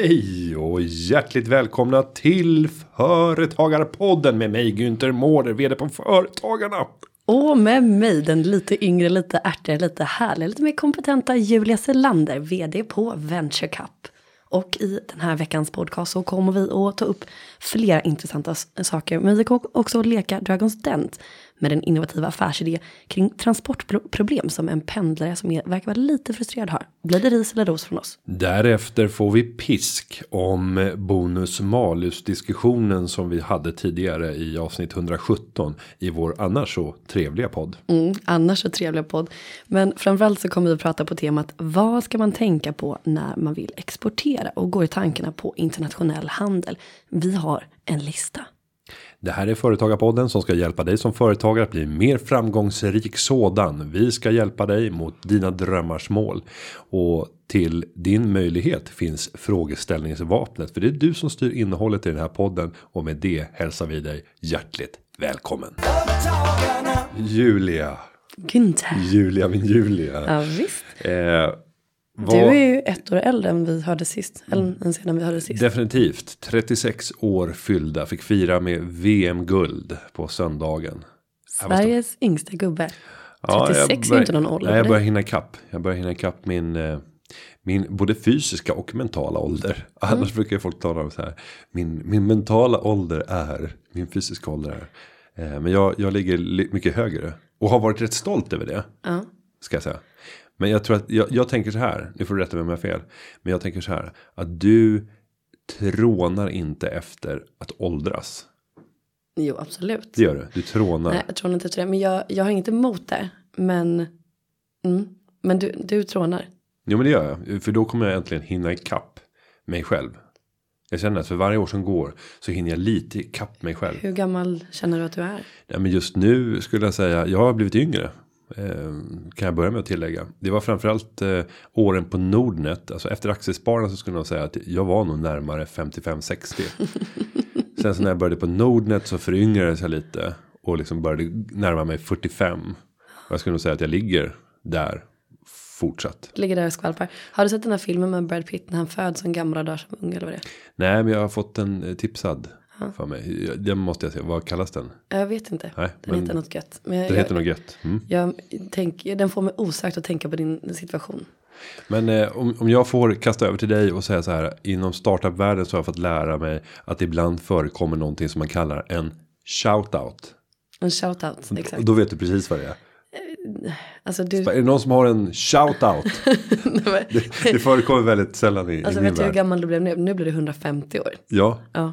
Hej och hjärtligt välkomna till Företagarpodden med mig Günther Mårder, vd på Företagarna. Och med mig den lite yngre, lite ärtigare, lite härligare, lite mer kompetenta Julia Selander, vd på Venture Cup. Och i den här veckans podcast så kommer vi att ta upp flera intressanta saker. Men vi kommer också att leka Dragons Dent med en innovativ affärsidé kring transportproblem som en pendlare som är, verkar vara lite frustrerad har. Blir det ris eller ros från oss? Därefter får vi pisk om bonus malus diskussionen som vi hade tidigare i avsnitt 117 i vår annars så trevliga podd. Mm, annars så trevliga podd. Men framförallt så kommer vi att prata på temat vad ska man tänka på när man vill exportera och går i tankarna på internationell handel. Vi har en lista. Det här är Företagarpodden som ska hjälpa dig som företagare att bli mer framgångsrik sådan. Vi ska hjälpa dig mot dina drömmars mål. Och till din möjlighet finns frågeställningsvapnet. För det är du som styr innehållet i den här podden. Och med det hälsar vi dig hjärtligt välkommen. Julia. Günther. Julia min Julia. Ja visst. Eh, vad... Du är ju ett år äldre än vi hörde sist. Eller än sedan vi hörde sist. Definitivt. 36 år fyllda. Fick fira med VM-guld på söndagen. Sveriges yngsta gubbe. 36 ja, är inte någon ålder. Nej, jag börjar hinna ikapp. Jag börjar hinna ikapp min. Eh, min både fysiska och mentala ålder. Mm. Annars brukar folk tala om så här. Min, min mentala ålder är. Min fysiska ålder är. Eh, men jag, jag ligger mycket högre. Och har varit rätt stolt över det. Ja. Ska jag säga. Men jag tror att jag, jag tänker så här. Nu får du rätta mig om jag har fel. Men jag tänker så här. Att du trånar inte efter att åldras. Jo, absolut. Det gör du. Du trånar. Nej, jag trånar inte efter det. Men jag, jag har inget emot det. Men, mm, men du, du trånar. Jo, men det gör jag. För då kommer jag äntligen hinna ikapp mig själv. Jag känner att för varje år som går så hinner jag lite ikapp mig själv. Hur gammal känner du att du är? Ja, men just nu skulle jag säga. Jag har blivit yngre. Eh, kan jag börja med att tillägga. Det var framförallt eh, åren på Nordnet. Alltså efter aktiespararna så skulle jag säga att jag var nog närmare 55-60. Sen så när jag började på Nordnet så föryngrades jag lite. Och liksom började närma mig 45. Och jag skulle nog säga att jag ligger där fortsatt. Ligger där och skvalpar. Har du sett den här filmen med Brad Pitt när han föds som gamla dör som ung eller vad det är? Nej men jag har fått den eh, tipsad för mig. Det måste jag säga. Vad kallas den? Jag vet inte. Nej, den heter något gött. Men jag, den heter något gött. Mm. Jag tänk, den får mig osagt att tänka på din situation. Men eh, om, om jag får kasta över till dig och säga så här. Inom startup-världen så har jag fått lära mig att ibland förekommer någonting som man kallar en shoutout. En shoutout, exakt. Då vet du precis vad det är. Eh, alltså du... Är det någon som har en shoutout? det, det förekommer väldigt sällan i, alltså, i min vet du hur gammal du blev nu? Nu blir du 150 år. Ja. Ja.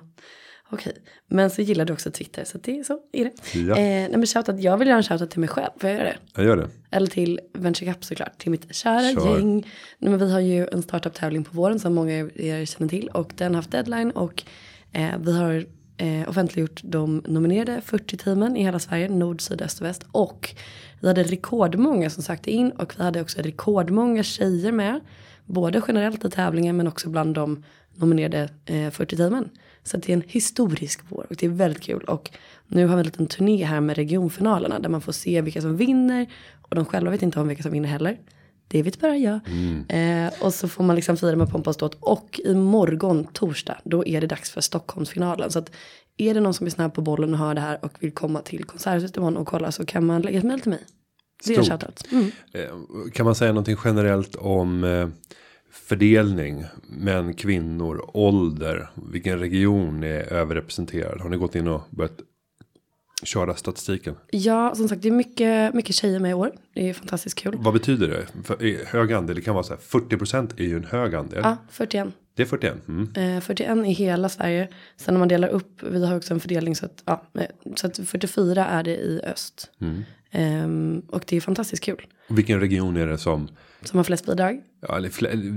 Okej, men så gillar du också Twitter så det är så är det. Ja. Eh, nej men shoutout, jag vill göra en shoutout till mig själv, får jag göra det? Jag gör det. Eller till Venture Cup såklart, till mitt kära Kör. gäng. Nej, men vi har ju en startup-tävling på våren som många av er känner till och den har haft deadline och eh, vi har eh, offentliggjort de nominerade 40 teamen i hela Sverige, nord, syd, öst och väst och vi hade rekordmånga som sökte in och vi hade också rekordmånga tjejer med. Både generellt i tävlingen men också bland de nominerade eh, 40 teamen. Så det är en historisk vår och det är väldigt kul. Och nu har vi en liten turné här med regionfinalerna där man får se vilka som vinner. Och de själva vet inte om vilka som vinner heller. Det vet bara jag. Mm. Eh, och så får man liksom fira med pompa och ståt. Och imorgon torsdag då är det dags för Stockholmsfinalen. Så att är det någon som är snabb på bollen och hör det här och vill komma till Konserthuset imorgon och kolla så kan man lägga ett mejl till mig. Det är en shoutout. Mm. Eh, kan man säga någonting generellt om eh, fördelning män, kvinnor, ålder, vilken region är överrepresenterad? Har ni gått in och börjat köra statistiken? Ja, som sagt, det är mycket, mycket tjejer med i år. Det är fantastiskt kul. Vad betyder det? För hög andel, det kan vara så här 40% är ju en hög andel. Ja, 41. Det är 41. Mm. Eh, 41 i hela Sverige. Sen när man delar upp, vi har också en fördelning så att, ja, eh, så att 44 är det i öst. Mm. Um, och det är fantastiskt kul. Vilken region är det som? Som har flest bidrag? Ja,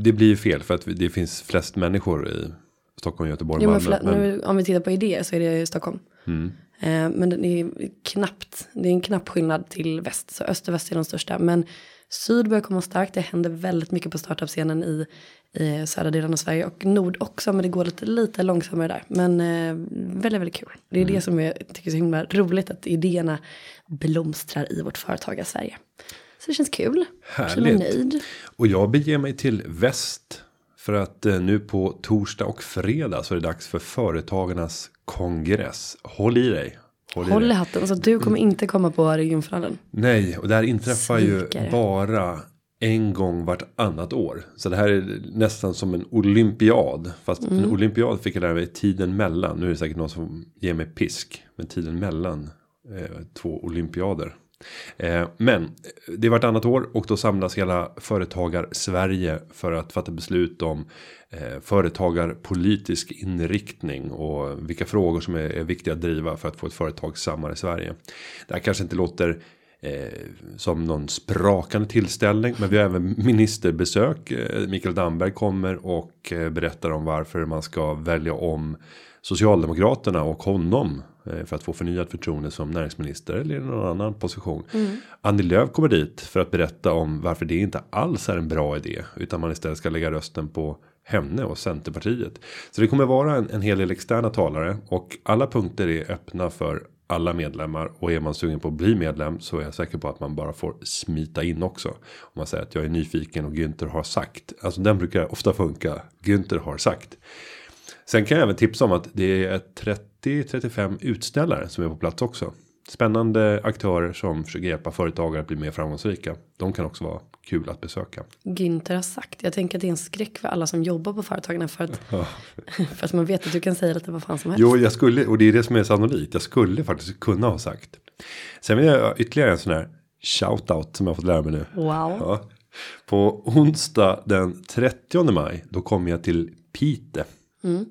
det blir ju fel för att det finns flest människor i Stockholm, Göteborg, jo, Malmö. Men, men... om vi tittar på idéer så är det Stockholm. Mm. Uh, men det är knappt, det är en knapp skillnad till väst. Så öst och väst är de största. Men syd börjar komma starkt. Det händer väldigt mycket på startup-scenen i, i södra delen av Sverige. Och nord också, men det går lite, lite långsammare där. Men uh, väldigt, väldigt kul. Det är mm. det som jag tycker är så himla roligt. Att idéerna blomstrar i vårt företag i Sverige. Så det känns kul. Härligt. nöjd. Och jag beger mig till väst. För att eh, nu på torsdag och fredag så är det dags för företagarnas kongress. Håll i dig. Håll Håll i hatten. Så du kommer inte komma på regionfinalen. Nej, och det här inträffar Svikare. ju bara en gång vartannat år. Så det här är nästan som en olympiad. Fast mm. en olympiad fick jag lära mig tiden mellan. Nu är det säkert någon som ger mig pisk. Men tiden mellan eh, två olympiader. Eh, men det är vartannat år och då samlas hela företagar Sverige för att fatta beslut om eh, företagarpolitisk inriktning och vilka frågor som är, är viktiga att driva för att få ett företag samman i Sverige. Det här kanske inte låter som någon sprakande tillställning. Men vi har även ministerbesök. Eh, Mikael Damberg kommer och eh, berättar om varför man ska välja om Socialdemokraterna och honom eh, för att få förnyat förtroende som näringsminister eller i någon annan position. Mm. Annie Lööf kommer dit för att berätta om varför det inte alls är en bra idé utan man istället ska lägga rösten på henne och Centerpartiet. Så det kommer vara en, en hel del externa talare och alla punkter är öppna för alla medlemmar och är man sugen på att bli medlem så är jag säker på att man bara får smita in också. Om man säger att jag är nyfiken och Günther har sagt. Alltså den brukar ofta funka. Günther har sagt. Sen kan jag även tipsa om att det är 30-35 utställare som är på plats också. Spännande aktörer som försöker hjälpa företagare att bli mer framgångsrika. De kan också vara kul att besöka. Günther har sagt. Jag tänker att det är en skräck för alla som jobbar på företagen för att. för att man vet att du kan säga lite vad fan som helst. Jo, jag skulle och det är det som är sannolikt. Jag skulle faktiskt kunna ha sagt. Sen vill jag ytterligare en sån här shoutout som jag fått lära mig nu. Wow. Ja. På onsdag den 30 maj då kommer jag till Pite. Mm.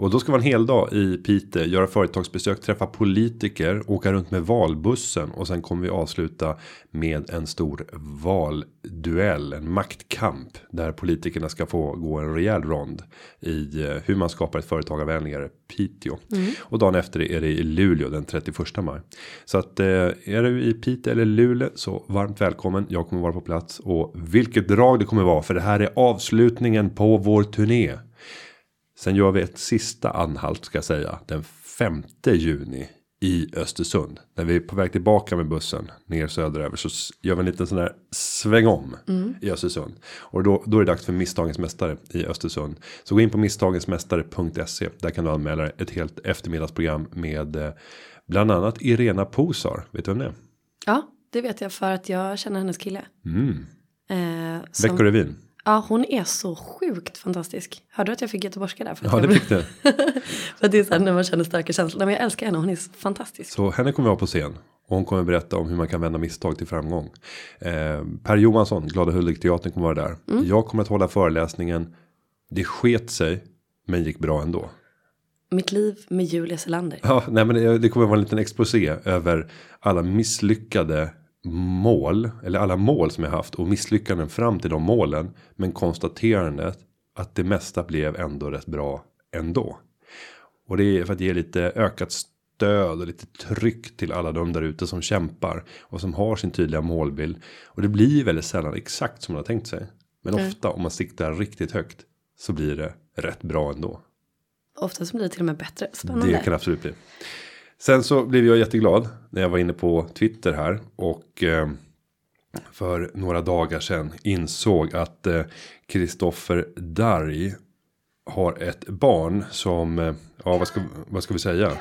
Och då ska vara en hel dag i Piteå, göra företagsbesök, träffa politiker, åka runt med valbussen och sen kommer vi avsluta med en stor valduell, en maktkamp där politikerna ska få gå en rejäl rond i eh, hur man skapar ett företagarvänligare Piteå. Mm. Och dagen efter är det i Luleå den 31 maj. Så att eh, är du i Piteå eller Luleå så varmt välkommen. Jag kommer vara på plats och vilket drag det kommer vara för det här är avslutningen på vår turné. Sen gör vi ett sista anhalt ska jag säga den 5 juni i Östersund. När vi är på väg tillbaka med bussen ner söderöver så gör vi en liten sån här sväng om mm. i Östersund. Och då, då är det dags för misstagens mästare i Östersund. Så gå in på misstagensmästare.se. Där kan du anmäla ett helt eftermiddagsprogram med eh, bland annat Irena Posar. Vet du vem det är? Ja, det vet jag för att jag känner hennes kille. Mm. Eh, som... Veckorevyn. Ja, hon är så sjukt fantastisk. Hörde du att jag fick göteborgska där? För ja, det fick du. för att det är så här när man känner starka känslor. Men jag älskar henne, hon är fantastisk. Så henne kommer jag på scen. Och hon kommer berätta om hur man kan vända misstag till framgång. Eh, per Johansson, Glada Hudik-teatern kommer vara där. Mm. Jag kommer att hålla föreläsningen. Det sket sig, men gick bra ändå. Mitt liv med Julia Selander. Ja, nej men det, det kommer vara en liten exposé över alla misslyckade mål eller alla mål som jag haft och misslyckanden fram till de målen. Men konstaterandet att det mesta blev ändå rätt bra ändå. Och det är för att ge lite ökat stöd och lite tryck till alla de där ute som kämpar och som har sin tydliga målbild. Och det blir väldigt sällan exakt som man har tänkt sig. Men mm. ofta om man siktar riktigt högt så blir det rätt bra ändå. Ofta så blir det till och med bättre. Spännande. Det kan absolut bli. Sen så blev jag jätteglad när jag var inne på Twitter här och eh, för några dagar sedan insåg att Kristoffer eh, Darj har ett barn som, eh, ja vad ska, vad ska vi säga,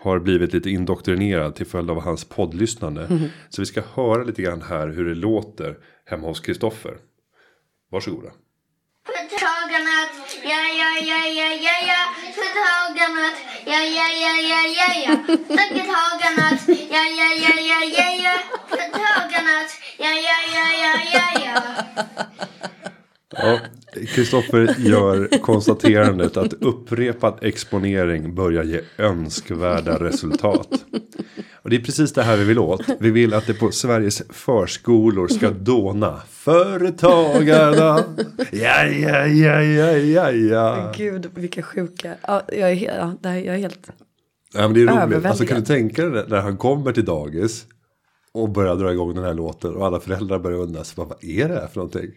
har blivit lite indoktrinerad till följd av hans poddlyssnande. Mm. Så vi ska höra lite grann här hur det låter hemma hos Kristoffer. Varsågoda. Företagarnatt, ja, ja, ja, ja, ja, ja. Företagarnatt, ja, ja, ja, ja, ja, ja. Företagarnatt, ja, ja, ja, ja, ja, ja. Företagarnatt, ja, ja, ja, ja, ja, ja. Ja, Kristoffer gör konstaterandet att upprepad exponering börjar ge önskvärda resultat. Och det är precis det här vi vill åt. Vi vill att det på Sveriges förskolor ska dåna. Företagarna. Ja, ja, ja, ja, ja, ja. Gud, vilka sjuka. Ja, jag är, ja, det här, jag är helt Ja, men det är roligt. Alltså kan du tänka dig när han kommer till dagis. Och börjar dra igång den här låten. Och alla föräldrar börjar undra. Vad är det här för någonting?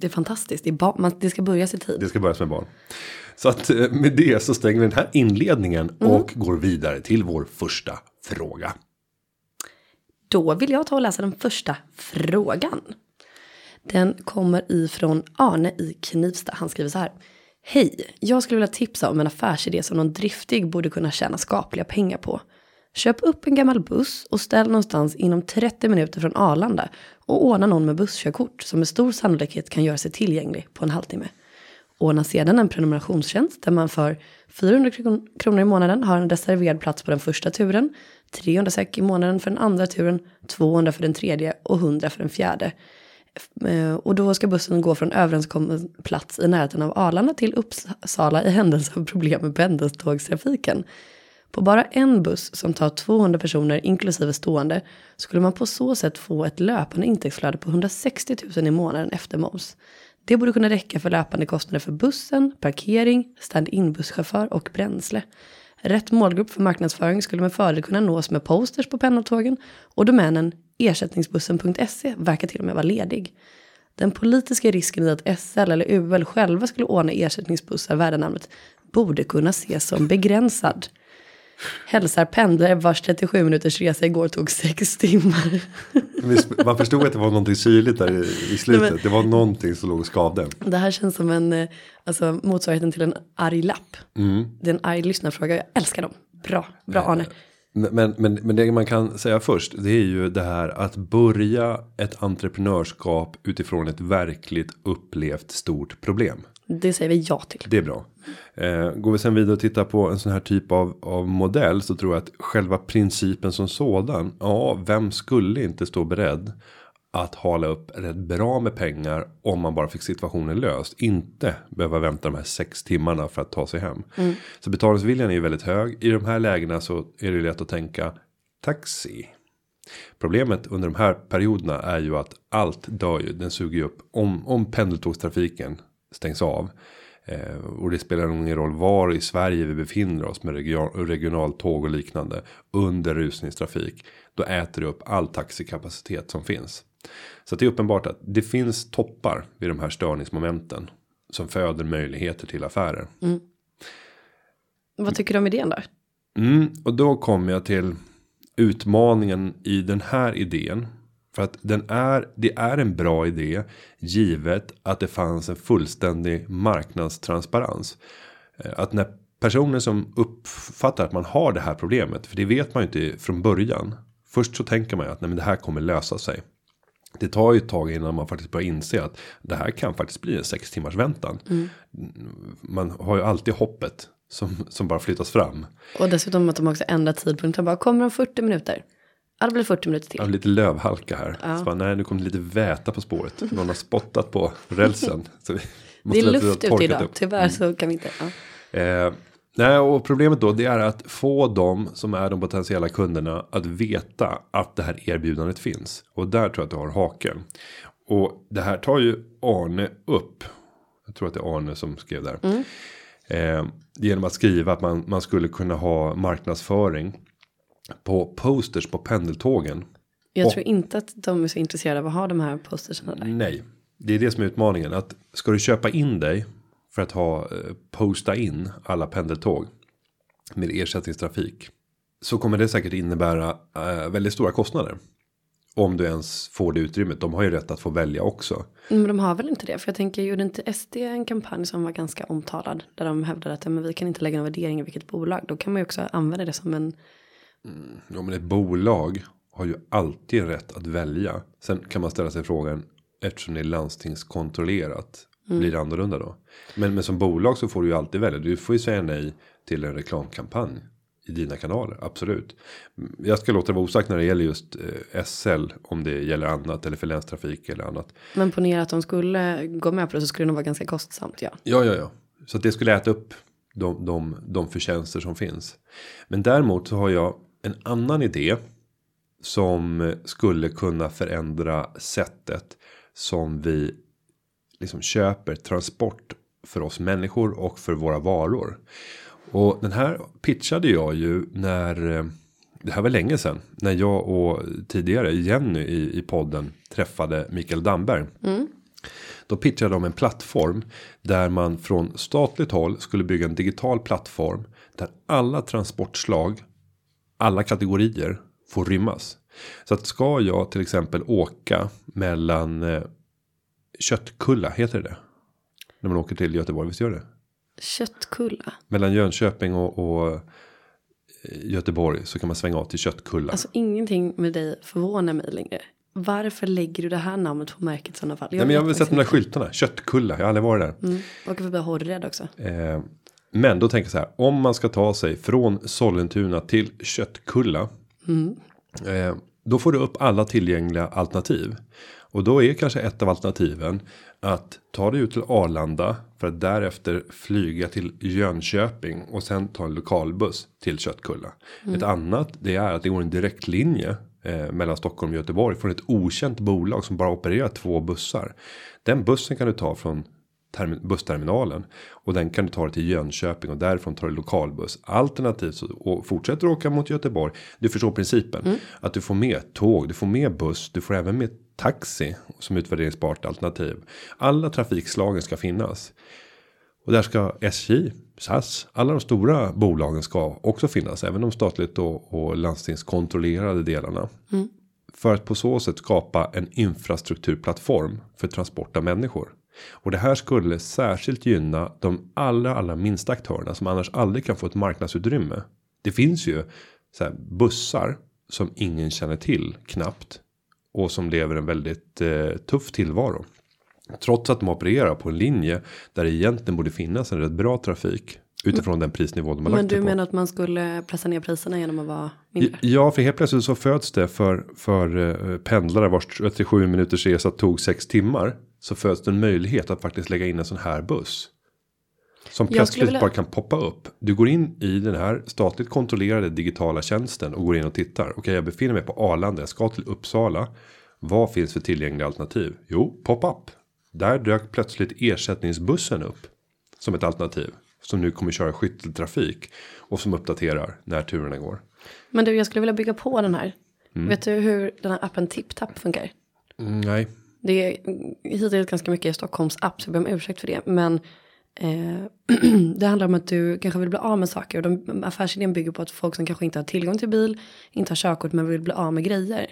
Det är fantastiskt. Det, är bar- man, det ska börjas i tid. Det ska börjas med barn. Så att eh, med det så stänger vi den här inledningen mm. och går vidare till vår första fråga. Då vill jag ta och läsa den första frågan. Den kommer ifrån Arne i Knivsta. Han skriver så här. Hej, jag skulle vilja tipsa om en affärsidé som någon driftig borde kunna tjäna skapliga pengar på. Köp upp en gammal buss och ställ någonstans inom 30 minuter från Arlanda och ordna någon med busskörkort som med stor sannolikhet kan göra sig tillgänglig på en halvtimme. Ordna sedan en prenumerationstjänst där man för 400 kronor i månaden har en reserverad plats på den första turen, 300 säck i månaden för den andra turen, 200 för den tredje och 100 för den fjärde. Eh, och då ska bussen gå från överenskommen plats i närheten av Arlanda till Uppsala i händelse av problem med pendeltågstrafiken. På bara en buss som tar 200 personer inklusive stående skulle man på så sätt få ett löpande intäktsflöde på 160 000 i månaden efter moms. Det borde kunna räcka för löpande kostnader för bussen, parkering, stand-in busschaufför och bränsle. Rätt målgrupp för marknadsföring skulle med fördel kunna nås med posters på pendeltågen och domänen ersättningsbussen.se verkar till och med vara ledig. Den politiska risken i att SL eller UL själva skulle ordna ersättningsbussar värda namnet borde kunna ses som begränsad. Hälsar pendlare vars 37 minuters resa igår tog 6 timmar. Man förstod att det var någonting syrligt där i, slutet. det var någonting som låg och skavde. Det här känns som en, eh, alltså motsvarigheten till en arg lapp. Mm. Det är en arg lyssnarfråga, jag älskar dem. Bra, bra Arne. Men, men, men det man kan säga först det är ju det här att börja ett entreprenörskap utifrån ett verkligt upplevt stort problem. Det säger vi ja till. Det är bra. Eh, går vi sen vidare och tittar på en sån här typ av, av modell så tror jag att själva principen som sådan. Ja, vem skulle inte stå beredd att hala upp rätt bra med pengar om man bara fick situationen löst. Inte behöva vänta de här sex timmarna för att ta sig hem. Mm. Så betalningsviljan är ju väldigt hög. I de här lägena så är det lätt att tänka taxi. Problemet under de här perioderna är ju att allt dör ju. Den suger ju upp om, om pendeltågstrafiken stängs av. Eh, och det spelar nog ingen roll var i Sverige vi befinner oss med regional, regionaltåg och liknande. Under rusningstrafik. Då äter det upp all taxikapacitet som finns. Så det är uppenbart att det finns toppar vid de här störningsmomenten. Som föder möjligheter till affärer. Mm. Vad tycker du om idén då? Mm, och då kommer jag till utmaningen i den här idén. För att den är, det är en bra idé. Givet att det fanns en fullständig marknadstransparens. Eh, att när personer som uppfattar att man har det här problemet. För det vet man ju inte från början. Först så tänker man ju att nej, men det här kommer lösa sig. Det tar ju ett tag innan man faktiskt börjar inse att det här kan faktiskt bli en sex timmars väntan. Mm. Man har ju alltid hoppet som, som bara flyttas fram. Och dessutom att de också ändrar tidpunkten. Bara kommer om 40 minuter. Ja, det blir 40 minuter till. Ja, lite lövhalka här. Ja. Så bara, nej, nu kommer det lite väta på spåret. Någon har spottat på rälsen. Så det är luft ute idag. Upp. Tyvärr så kan vi inte. Ja. Eh, nej, och problemet då det är att få dem som är de potentiella kunderna att veta att det här erbjudandet finns. Och där tror jag att du har haken. Och det här tar ju Arne upp. Jag tror att det är Arne som skrev där. Mm. Eh, genom att skriva att man, man skulle kunna ha marknadsföring på posters på pendeltågen. Jag och, tror inte att de är så intresserade av att ha de här postersen där. Nej, det är det som är utmaningen. Att ska du köpa in dig för att ha eh, posta in alla pendeltåg med ersättningstrafik. Så kommer det säkert innebära äh, väldigt stora kostnader. Om du ens får det utrymmet. De har ju rätt att få välja också. Men de har väl inte det. För jag tänker gjorde inte SD en kampanj som var ganska omtalad. Där de hävdade att men vi kan inte lägga någon värdering i vilket bolag. Då kan man ju också använda det som en Mm, ja, men ett bolag har ju alltid rätt att välja. Sen kan man ställa sig frågan eftersom det är landstingskontrollerat. Mm. Blir det annorlunda då? Men, men som bolag så får du ju alltid välja. Du får ju säga nej till en reklamkampanj i dina kanaler. Absolut. Jag ska låta det vara osagt när det gäller just eh, SL. Om det gäller annat eller för länstrafik eller annat. Men ponera att de skulle gå med på det så skulle det nog vara ganska kostsamt. Ja, ja, ja. ja. Så att det skulle äta upp de, de, de förtjänster som finns. Men däremot så har jag en annan idé. Som skulle kunna förändra sättet som vi liksom köper transport för oss människor och för våra varor. Och den här pitchade jag ju när det här var länge sedan när jag och tidigare Jenny i, i podden träffade Mikael Damberg. Mm. Då pitchade de en plattform där man från statligt håll skulle bygga en digital plattform där alla transportslag alla kategorier får rymmas. Så att ska jag till exempel åka mellan eh, Köttkulla, heter det När man åker till Göteborg, visst gör det? Köttkulla. Mellan Jönköping och, och eh, Göteborg så kan man svänga av till Köttkulla. Alltså ingenting med dig förvånar mig längre. Varför lägger du det här namnet på märket i sådana fall? Nej, men jag har väl sett de där skyltarna. Köttkulla, jag har aldrig varit där. Mm. Åker förbi Hårdred också. Eh, men då tänker jag så här, om man ska ta sig från Sollentuna till Köttkulla. Eh, då får du upp alla tillgängliga alternativ. Och då är kanske ett av alternativen att ta dig ut till Arlanda för att därefter flyga till Jönköping och sen ta en lokalbuss till Köttkulla. Ett annat det är att det går en direktlinje eh, mellan Stockholm och Göteborg från ett okänt bolag som bara opererar två bussar. Den bussen kan du ta från bussterminalen och den kan du ta dig till Jönköping och därifrån tar du lokalbuss alternativt så och fortsätter åka mot Göteborg. Du förstår principen att du får med tåg, du får med buss, du får även med taxi som utvärderingsbart alternativ. Alla trafikslagen ska finnas. Och där ska SJ, SAS, alla de stora bolagen ska också finnas. Även de statligt och, och landstingskontrollerade delarna. För att på så sätt skapa en infrastrukturplattform för transport av människor. Och det här skulle särskilt gynna de allra allra minsta aktörerna som annars aldrig kan få ett marknadsutrymme. Det finns ju så här bussar som ingen känner till knappt. Och som lever en väldigt eh, tuff tillvaro. Trots att de opererar på en linje där det egentligen borde finnas en rätt bra trafik. Utifrån den prisnivå de har Men du på. menar att man skulle pressa ner priserna genom att vara mindre? Ja, för helt plötsligt så föds det för, för eh, pendlare vars 37 minuters resa tog 6 timmar. Så föds det en möjlighet att faktiskt lägga in en sån här buss. Som plötsligt vilja- bara kan poppa upp. Du går in i den här statligt kontrollerade digitala tjänsten och går in och tittar. Okej, jag befinner mig på Arlanda, jag ska till Uppsala. Vad finns för tillgängliga alternativ? Jo, pop-up. Där dök plötsligt ersättningsbussen upp. Som ett alternativ. Som nu kommer köra skytteltrafik. Och som uppdaterar när turerna går. Men du, jag skulle vilja bygga på den här. Mm. Vet du hur den här appen TipTap funkar? Mm, nej, Det är hittills ganska mycket i Stockholms app, så jag ber om ursäkt för det. Men eh, det handlar om att du kanske vill bli av med saker. Och de, affärsidén bygger på att folk som kanske inte har tillgång till bil, inte har körkort, men vill bli av med grejer.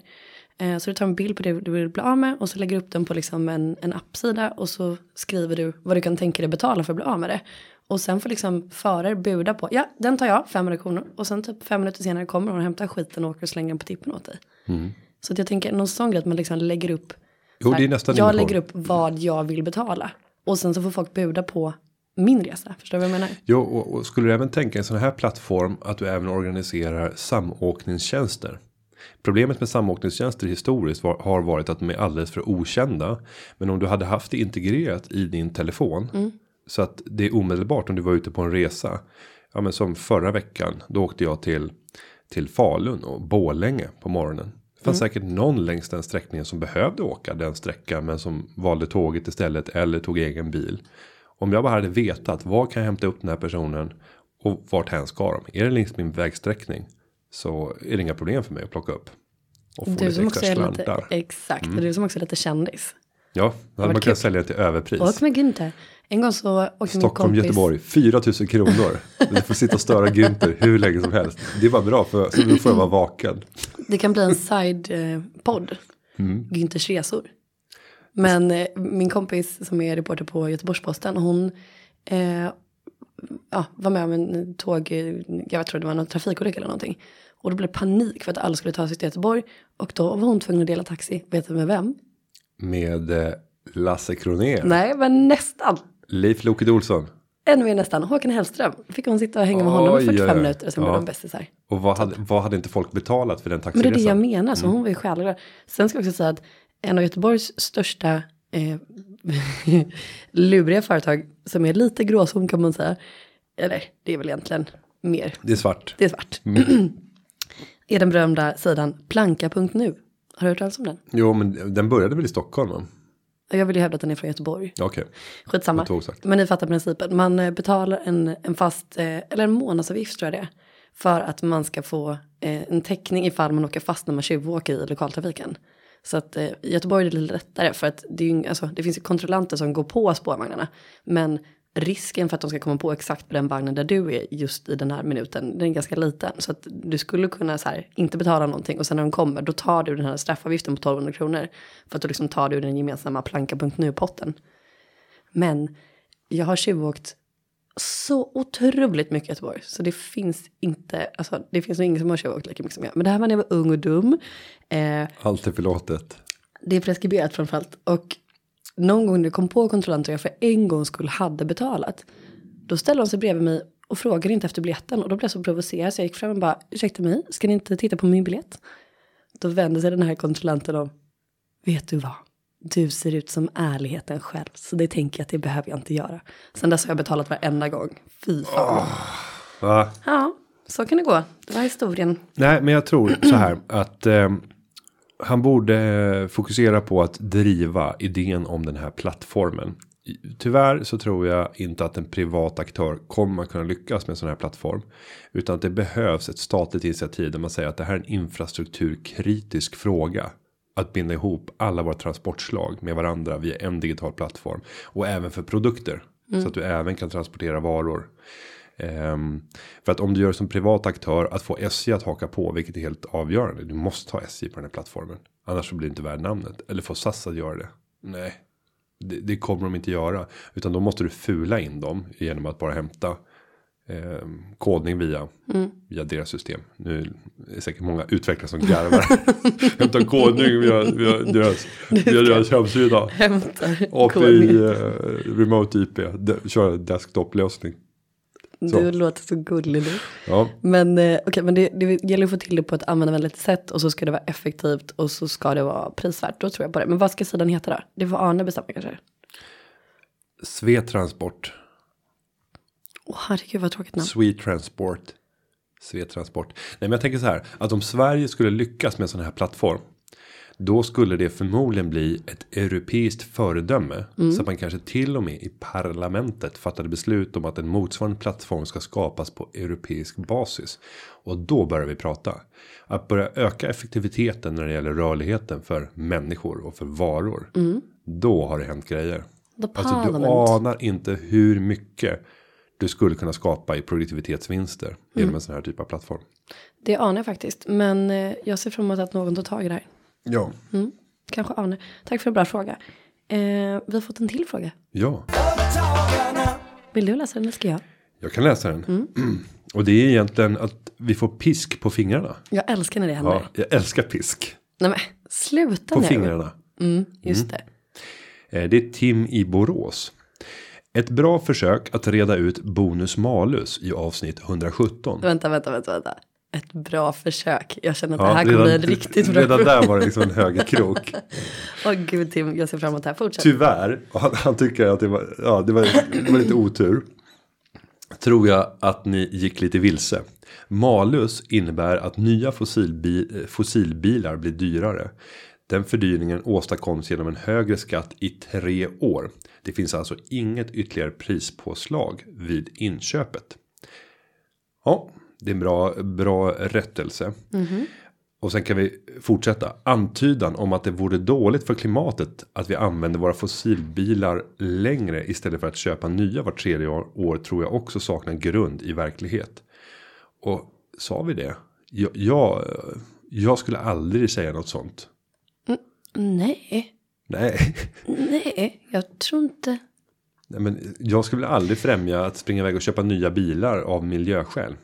Eh, så du tar en bild på det du vill bli av med och så lägger du upp den på liksom en, en appsida och så skriver du vad du kan tänka dig betala för att bli av med det. Och sen får liksom förare buda på, ja den tar jag, 500 kronor. Och sen typ fem minuter senare kommer hon och hämtar skiten och åker och slänger den på tippen åt dig. Så att jag tänker någon sån grej att man liksom lägger upp. Jo, det är nästan jag lägger upp vad jag vill betala. Och sen så får folk buda på min resa. Förstår du vad jag menar? Jo, och, och skulle du även tänka en sån här plattform att du även organiserar samåkningstjänster. Problemet med samåkningstjänster historiskt var, har varit att de är alldeles för okända. Men om du hade haft det integrerat i din telefon. Så att det är omedelbart om du var ute på en resa. Ja men som förra veckan. Då åkte jag till, till Falun och Bålänge på morgonen. Det fanns säkert någon längs den sträckningen som behövde åka den sträckan. Men som valde tåget istället eller tog egen bil. Om jag bara hade vetat var kan jag hämta upp den här personen och vart hen ska de? Är det längs min vägsträckning så är det inga problem för mig att plocka upp. Och få Du lite som också är lite, exakt, och du som också är lite kändis. Ja, då hade man kunnat sälja det till överpris. Åk med Günther. En gång så åkte min Stockholm, kompis. Göteborg, 4000 kronor. Du får sitta och störa Günther hur länge som helst. Det var bra för så då får jag vara vaken. Det kan bli en side-podd. Mm. Günthers resor. Men eh, min kompis som är reporter på Göteborgs-Posten. Hon eh, ja, var med om en tåg. eh, Jag tror det var någon trafikolycka eller någonting. Och då blev det panik för att alla skulle ta sig till Göteborg. Och då var hon tvungen att dela taxi. Vet du med vem? Med eh, Lasse Kronér. Nej, men nästan. Leif Loket Olsson. Ännu mer nästan. Håkan Hellström. Fick hon sitta och hänga med honom i Oj, 45 oj, oj. minuter. Och sen Ja. blev de bästisar. Och vad hade, vad hade inte folk betalat för den Men det är taxiresan? det jag menar, så hon var ju självglad. Sen ska jag också säga att en av Göteborgs största eh, luriga företag, som är lite gråzon kan man säga, eller det är väl egentligen mer, Det är svart. det är svart, är den berömda sidan planka.nu. Har du hört talas om den? Jo, men den började väl i Stockholm? va? Jag vill ju hävda att den är från Göteborg. Okej. Skitsamma. Tog sagt. Men ni fattar principen. Man eh, betalar en, en fast, eh, eller en månadsavgift tror jag det är. För att man ska få eh, en täckning ifall man åker fast när man tjuvåker i lokaltrafiken. Så att eh, i Göteborg är det lite lättare för att det, ju, alltså, det finns ju kontrollanter som går på spårvagnarna. Men risken för att de ska komma på exakt på den vagnen där du är just i den här minuten, den är ganska liten. Så att du skulle kunna så här, inte betala någonting och sen när de kommer då tar du den här straffavgiften på 1200 kronor. För att då liksom tar du den gemensamma planka.nu-potten. Men jag har tjuvåkt så otroligt mycket Göteborg. Så det finns inte, alltså det finns nog ingen som har åkt lika mycket som jag. Men det här var när jag var ung och dum. Eh, Allt är förlåtet. det är preskriberat framförallt. Och någon gång när det kom på kontrollanter jag för en gång skull hade betalat. Då ställde de sig bredvid mig och frågade inte efter biljetten. Och då blev jag så provocerad så jag gick fram och bara, ursäkta mig, ska ni inte titta på min biljett? Då vände sig den här kontrollanten om, vet du vad? Du ser ut som ärligheten själv, så det tänker jag att det behöver jag inte göra. Sen dess har jag betalat varenda gång. Fy fan. Va? Ja, så kan det gå. Det var historien. Nej, men jag tror så här att eh, han borde fokusera på att driva idén om den här plattformen. Tyvärr så tror jag inte att en privat aktör kommer att kunna lyckas med en sån här plattform. Utan att det behövs ett statligt initiativ där man säger att det här är en infrastrukturkritisk fråga. Att binda ihop alla våra transportslag med varandra via en digital plattform. Och även för produkter. Så att du även kan transportera varor. Ehm, för att om du gör som privat aktör att få SJ att haka på, vilket är helt avgörande. Du måste ha SJ på den här plattformen. Annars så blir det inte värd namnet. Eller få SAS att göra det. Nej, det, det kommer de inte göra. Utan då måste du fula in dem genom att bara hämta ehm, kodning via, via deras system. Nu är det säkert många utvecklare som garvar. hämta kodning via, via deras, via deras hemsida. Hämtar API, eh, remote IP, de, kör desktop-lösning. Så. Du låter så gullig nu. Ja, Men, eh, okej, men det, det gäller att få till det på ett användarvänligt sätt och så ska det vara effektivt och så ska det vara prisvärt. Då tror jag på det. Men vad ska sidan heta då? Det får Arne bestämma kanske. Svetransport. Åh herregud vad tråkigt namn. Sweet Transport. Svetransport. Nej men jag tänker så här. Att om Sverige skulle lyckas med en sån här plattform. Då skulle det förmodligen bli ett europeiskt föredöme. Så att man kanske till och med i parlamentet fattade beslut om att en motsvarande plattform ska skapas på europeisk basis. Och då börjar vi prata. Att börja öka effektiviteten när det gäller rörligheten för människor och för varor. Då har det hänt grejer. Alltså du anar inte hur mycket du skulle kunna skapa i produktivitetsvinster genom en sån här typ av plattform. Det anar jag faktiskt. Men eh, jag ser fram emot att någon tar tag i det här. Ja. Kanske Arne. Tack för en bra fråga. Eh, vi har fått en till fråga. Ja, Vill du läsa den eller ska jag? jag kan läsa den. Och det är egentligen att vi får pisk på fingrarna. Jag älskar när det händer. Ja, jag älskar pisk Nej men sluta på nu. fingrarna. Mm, just det. Eh, Det är Tim i Borås. Ett bra försök att reda ut bonus malus i avsnitt 117. Vänta, vänta, vänta, vänta. Ett bra försök. Jag känner att det här kommer bli en riktigt bra redan där var det liksom en högerkrok. Åh gud Tim, jag ser fram emot det här. Fortsätt. Tyvärr, han, han tycker att det var, ja, det, var, det var lite otur. Tror jag att ni gick lite vilse. Malus innebär att nya fossilbi, fossilbilar blir dyrare. Den fördyringen åstadkoms genom en högre skatt i tre år. Det finns alltså inget ytterligare prispåslag vid inköpet. Ja, det är en bra, bra rättelse. Och sen kan vi fortsätta. Antydan om att det vore dåligt för klimatet att vi använder våra fossilbilar längre istället för att köpa nya var tredje år, år tror jag också saknar grund i verklighet. Och sa vi det? Jag, jag, jag skulle aldrig säga något sånt. Nej, Nej, nej, jag tror inte. Nej men jag skulle aldrig främja att springa iväg och köpa nya bilar av miljöskäl.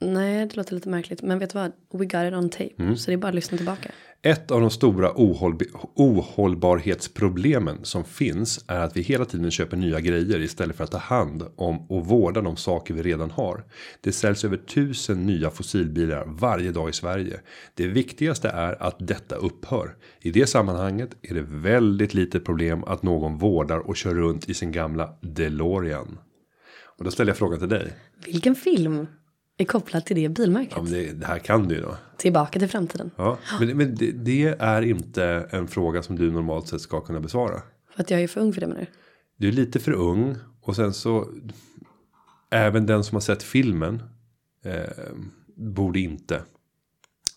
Nej, det låter lite märkligt. Men vet du vad? We got it on tape. Mm. Så det är bara att lyssna tillbaka. Ett av de stora ohållb- ohållbarhetsproblemen som finns är att vi hela tiden köper nya grejer istället för att ta hand om och vårda de saker vi redan har. Det säljs över tusen nya fossilbilar varje dag i Sverige. Det viktigaste är att detta upphör. I det sammanhanget är det väldigt litet problem att någon vårdar och kör runt i sin gamla DeLorean. Och då ställer jag frågan till dig. Vilken film är kopplad till det bilmärket? Ja, men det, det här kan du ju då. Tillbaka till framtiden. Ja, men, men det, det är inte en fråga som du normalt sett ska kunna besvara. För att jag är för ung för det menar du? Du är lite för ung och sen så. Även den som har sett filmen. Eh, borde inte.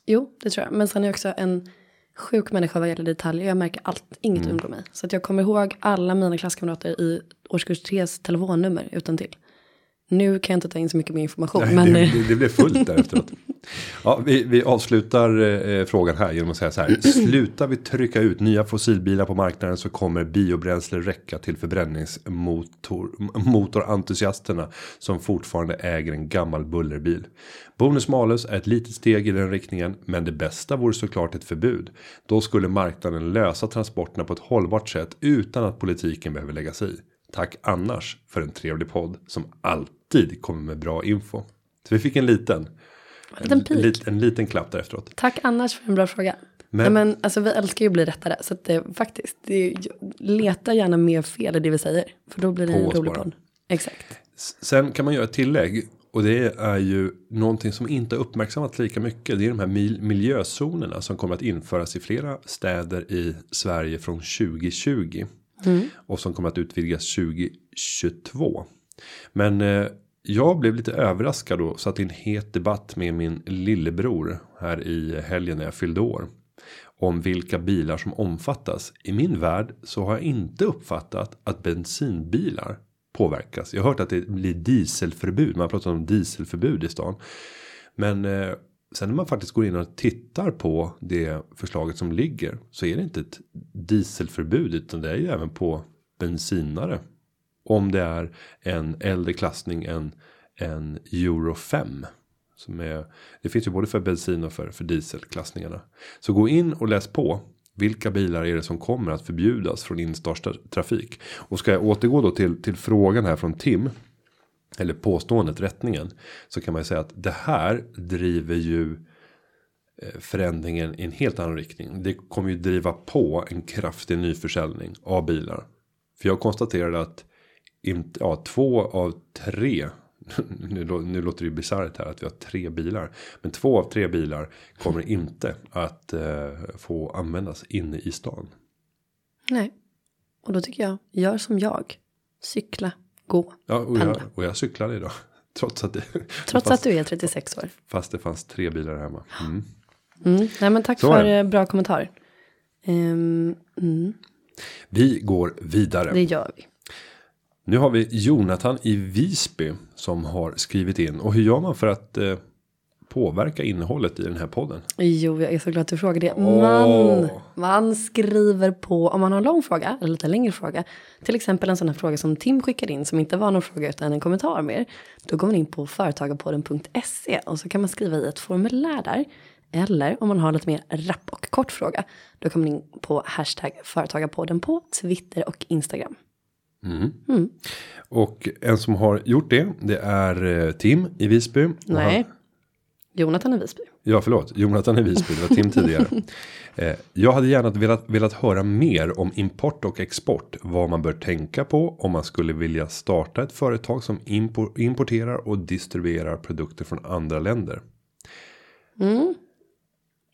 Jo, det tror jag. Men sen är jag också en sjuk människa vad gäller detaljer. Jag märker allt, inget Mm. undgår mig. Så att jag kommer ihåg alla mina klasskamrater i årskurs 3 telefonnummer utan till. Nu kan jag inte ta in så mycket mer information. Nej, men, det, eh, det, det blev fullt där efteråt. Ja, vi, vi avslutar eh, frågan här genom att säga så här. Slutar vi trycka ut nya fossilbilar på marknaden så kommer biobränsle räcka till förbränningsmotor motorentusiasterna som fortfarande äger en gammal bullerbil. Bonus malus är ett litet steg i den riktningen, men det bästa vore såklart ett förbud. Då skulle marknaden lösa transporterna på ett hållbart sätt utan att politiken behöver lägga sig i. Tack annars för en trevlig podd som alltid kommer med bra info. Så vi fick en liten. En liten en, lit- en liten klapp där efteråt. Tack annars för en bra fråga. Men- Men, men alltså, vi älskar ju att bli rättade. Så att det faktiskt, det leta gärna mer fel i det vi säger. För då blir det en rolig podd. Exakt. Sen kan man göra ett tillägg. Och det är ju någonting som inte uppmärksammats lika mycket. Det är de här mil- miljözonerna som kommer att införas i flera städer i Sverige från 2020. Mm. Och som kommer att utvidgas 2022. Men eh, jag blev lite överraskad och satt i en het debatt med min lillebror här i helgen när jag fyllde år. Om vilka bilar som omfattas. I min värld så har jag inte uppfattat att bensinbilar påverkas. Jag har hört att det blir dieselförbud. Man pratar om dieselförbud i stan. Men eh, sen när man faktiskt går in och tittar på det förslaget som ligger. Så är det inte ett dieselförbud utan det är ju även på bensinare. Om det är en äldre klassning än en euro 5. Som är, det finns ju både för bensin och för, för dieselklassningarna. Så gå in och läs på. Vilka bilar är det som kommer att förbjudas från instartstrafik? Och ska jag återgå då till, till frågan här från Tim. Eller påståendet, rättningen. Så kan man ju säga att det här driver ju eh, förändringen i en helt annan riktning. Det kommer ju driva på en kraftig nyförsäljning av bilar. För jag konstaterade att inte, ja, två av tre. Nu, nu låter det ju bisarrt här att vi har tre bilar. Men två av tre bilar kommer inte att eh, få användas inne i stan. Nej. Och då tycker jag, gör som jag. Cykla, gå. Ja, och jag, och jag cyklade idag. Trots att det, Trots fast, att du är 36 år. fast det fanns tre bilar hemma. Mm. Mm. Nej men tack Så för eh, bra kommentar. Ehm, mm, Vi går vidare. det gör vi. Nu har vi Jonathan i Visby som har skrivit in. Och hur gör man för att eh, påverka innehållet i den här podden? Jo, jag är så glad att du frågar det. Man, man skriver på, om man har en lång fråga, eller lite längre fråga, till exempel en sån här fråga som Tim skickade in, som inte var någon fråga utan en kommentar mer, då går man in på företagarpodden.se och så kan man skriva i ett formulär där. Eller om man har lite mer rapp och kort fråga, då kan man in på hashtag företagarpodden på Twitter och Instagram. Och en som har gjort det, det är eh, Tim i Visby. Nej, Han, Jonathan i Visby. ja, förlåt. Jonathan i Visby, det var Tim tidigare. Eh, jag hade gärna velat, velat höra mer om import och export. Vad man bör tänka på om man skulle vilja starta ett företag som impor, importerar och distribuerar produkter från andra länder.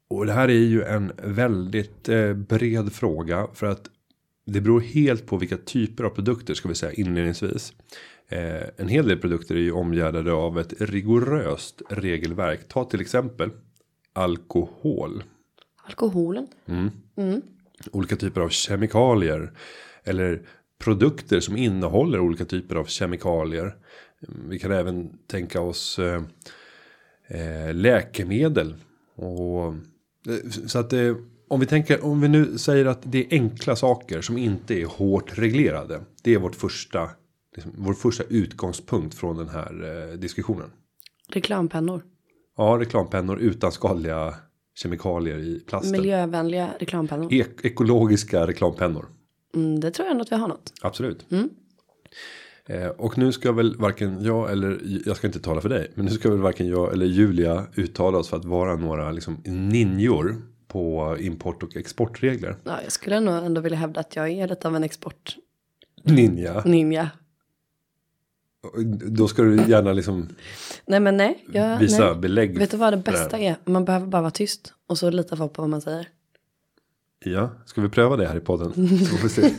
Och det här är ju en väldigt eh, bred fråga för att det beror helt på vilka typer av produkter ska vi säga inledningsvis. Eh, en hel del produkter är ju omgärdade av ett rigoröst regelverk. Ta till exempel alkohol. Alkoholen. Olika typer av kemikalier. Eller produkter som innehåller olika typer av kemikalier. Vi kan även tänka oss eh, eh, läkemedel. Och, eh, så att det, om vi tänker, om vi nu säger att det är enkla saker som inte är hårt reglerade. Det är vårt första, liksom, vår första utgångspunkt från den här eh, diskussionen. Reklampennor. Ja, reklampennor utan skadliga kemikalier i plasten. Miljövänliga reklampennor. Ek- ekologiska reklampennor. Mm, det tror jag ändå att vi har något. Absolut. Eh, och nu ska väl varken jag eller jag ska inte tala för dig. Men nu ska väl varken jag eller Julia uttala oss för att vara några liksom ninjor på import och exportregler. Ja, jag skulle nog ändå vilja hävda att jag är lite av en exportninja. Ninja. Då ska du gärna liksom Nej men nej. Jag, visa nej. belägg. Vet du vad det bästa här. är? Man behöver bara vara tyst. Och så litar folk på vad man säger. Ja, ska vi pröva det här i podden? Så får vi se.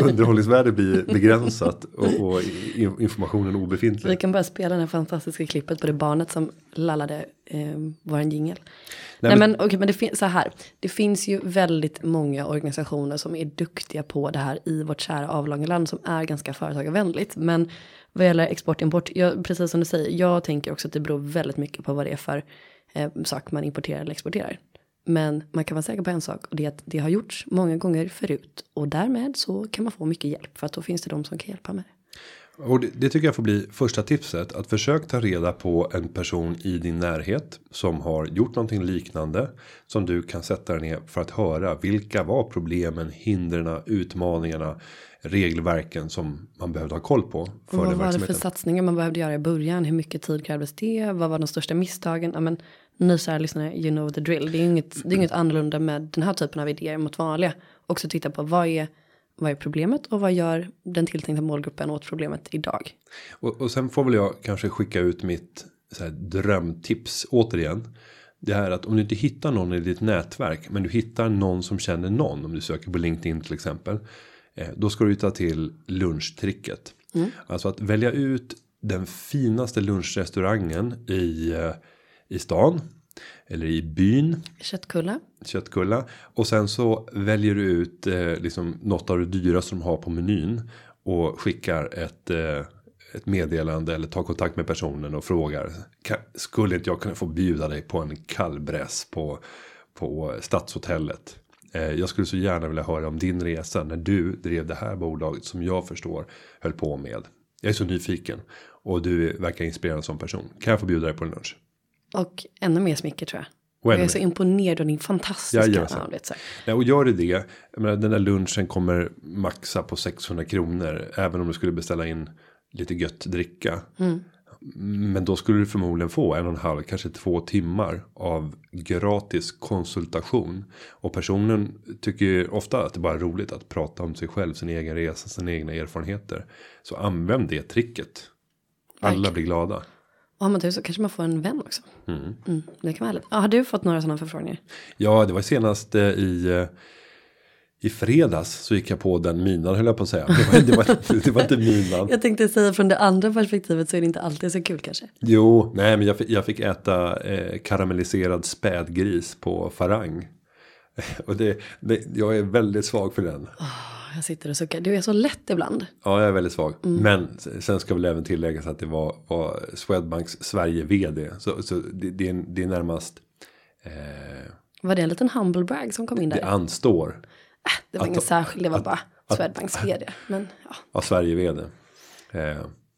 Underhållningsvärde blir begränsat och, och in- informationen Vi obefintlig. kan börja spela det här fantastiska klippet på det barnet som lallade eh, våran jingel. Nej, men, okay, men det finns så här. Det finns ju väldigt många organisationer som är duktiga på det här i vårt kära avlånga land som är ganska företagarvänligt. Men vad gäller export import, jag, precis som du säger, jag tänker också att det beror väldigt mycket på vad det är för eh, sak man importerar eller exporterar. Men man kan vara säker på en sak och det är att det har gjorts många gånger förut och därmed så kan man få mycket hjälp för att då finns det de som kan hjälpa med det. Och det, det, tycker jag får bli första tipset. Att försök ta reda på en person i din närhet. Som har gjort någonting liknande. Som du kan sätta dig ner för att höra. Vilka var problemen, hindren, utmaningarna. Regelverken som man behövde ha koll på. För och vad var det för satsningar man behövde göra i början? Hur mycket tid krävdes det? Vad var de största misstagen? Ja, men, ni kära lyssnare, you know the drill. Det är inget, det är inget annorlunda med den här typen av idéer mot vanliga. Också titta på vad är vad är problemet och vad gör den tilltänkta målgruppen åt problemet idag? Och, och sen får väl jag kanske skicka ut mitt så här, drömtips återigen. Det här att om du inte hittar någon i ditt nätverk men du hittar någon som känner någon om du söker på LinkedIn till exempel. Eh, då ska du ta till lunchtricket. Mm. Alltså att välja ut den finaste lunchrestaurangen i, eh, i stan eller i byn. Köttkulla. Köttkulla. Och sen så väljer du ut eh, liksom något av det dyraste de har på menyn. Och skickar ett, eh, ett meddelande eller tar kontakt med personen och frågar. Kan, skulle inte jag kunna få bjuda dig på en kallbräss på, på Stadshotellet. Eh, jag skulle så gärna vilja höra om din resa när du drev det här bolaget som jag förstår höll på med. Jag är så nyfiken och du verkar inspirerande som person. Kan jag få bjuda dig på en lunch? Och ännu mer smicker tror jag. Och jag är så imponerad av din fantastiska ja. Ja, och gör det det. menar, den där lunchen kommer maxa på 600 kronor. Även om du skulle beställa in lite gött dricka. Mm. Men då skulle du förmodligen få en och en halv, kanske två timmar av gratis konsultation. Och personen tycker ofta att det bara är roligt att prata om sig själv, sin egen resa, sina egna erfarenheter. Så använd det tricket. Alla Tack. blir glada. Och har man tur så kanske man får en vän också. Mm. Mm, det kan vara härligt. Ja, har du fått några sådana förfrågningar? Ja, det var senast eh, i. I fredags så gick jag på den minan höll jag på att säga. Det var, det var, det var inte minan. jag tänkte säga från det andra perspektivet så är det inte alltid så kul kanske. Jo, nej men jag, jag fick äta eh, karamelliserad spädgris på farang. Och det, det, jag är väldigt svag för den. Oh jag sitter och suckar. Du är så lätt ibland. Ja, jag är väldigt svag. Mm. Men sen ska väl även tilläggas att det var, var Swedbanks Sverige vd. Så, så det, det, är, det är närmast. Eh, var det en liten humble brag som kom in där? Det anstår. Äh, det var att, ingen särskild, det var att, bara Swedbanks vd. Men, ja. ja, Sverige vd. Eh,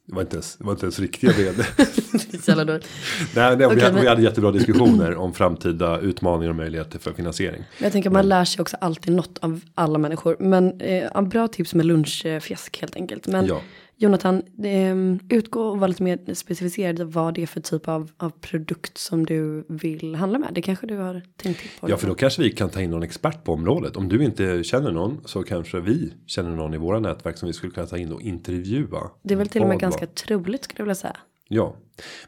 det var inte ens, det var inte ens riktiga vd. nej, nej, okay, vi, hade, men... vi hade jättebra diskussioner om framtida utmaningar och möjligheter för finansiering. Men jag tänker man men... lär sig också alltid något av alla människor. Men eh, bra tips med lunchfjäsk helt enkelt. Men ja. Jonathan, eh, utgå och var lite mer specificerad vad det är för typ av, av produkt som du vill handla med. Det kanske du har tänkt på. Ja, för då kanske vi kan ta in någon expert på området. Om du inte känner någon så kanske vi känner någon i våra nätverk som vi skulle kunna ta in och intervjua. Det är väl till och med ganska troligt skulle jag vilja säga. Ja,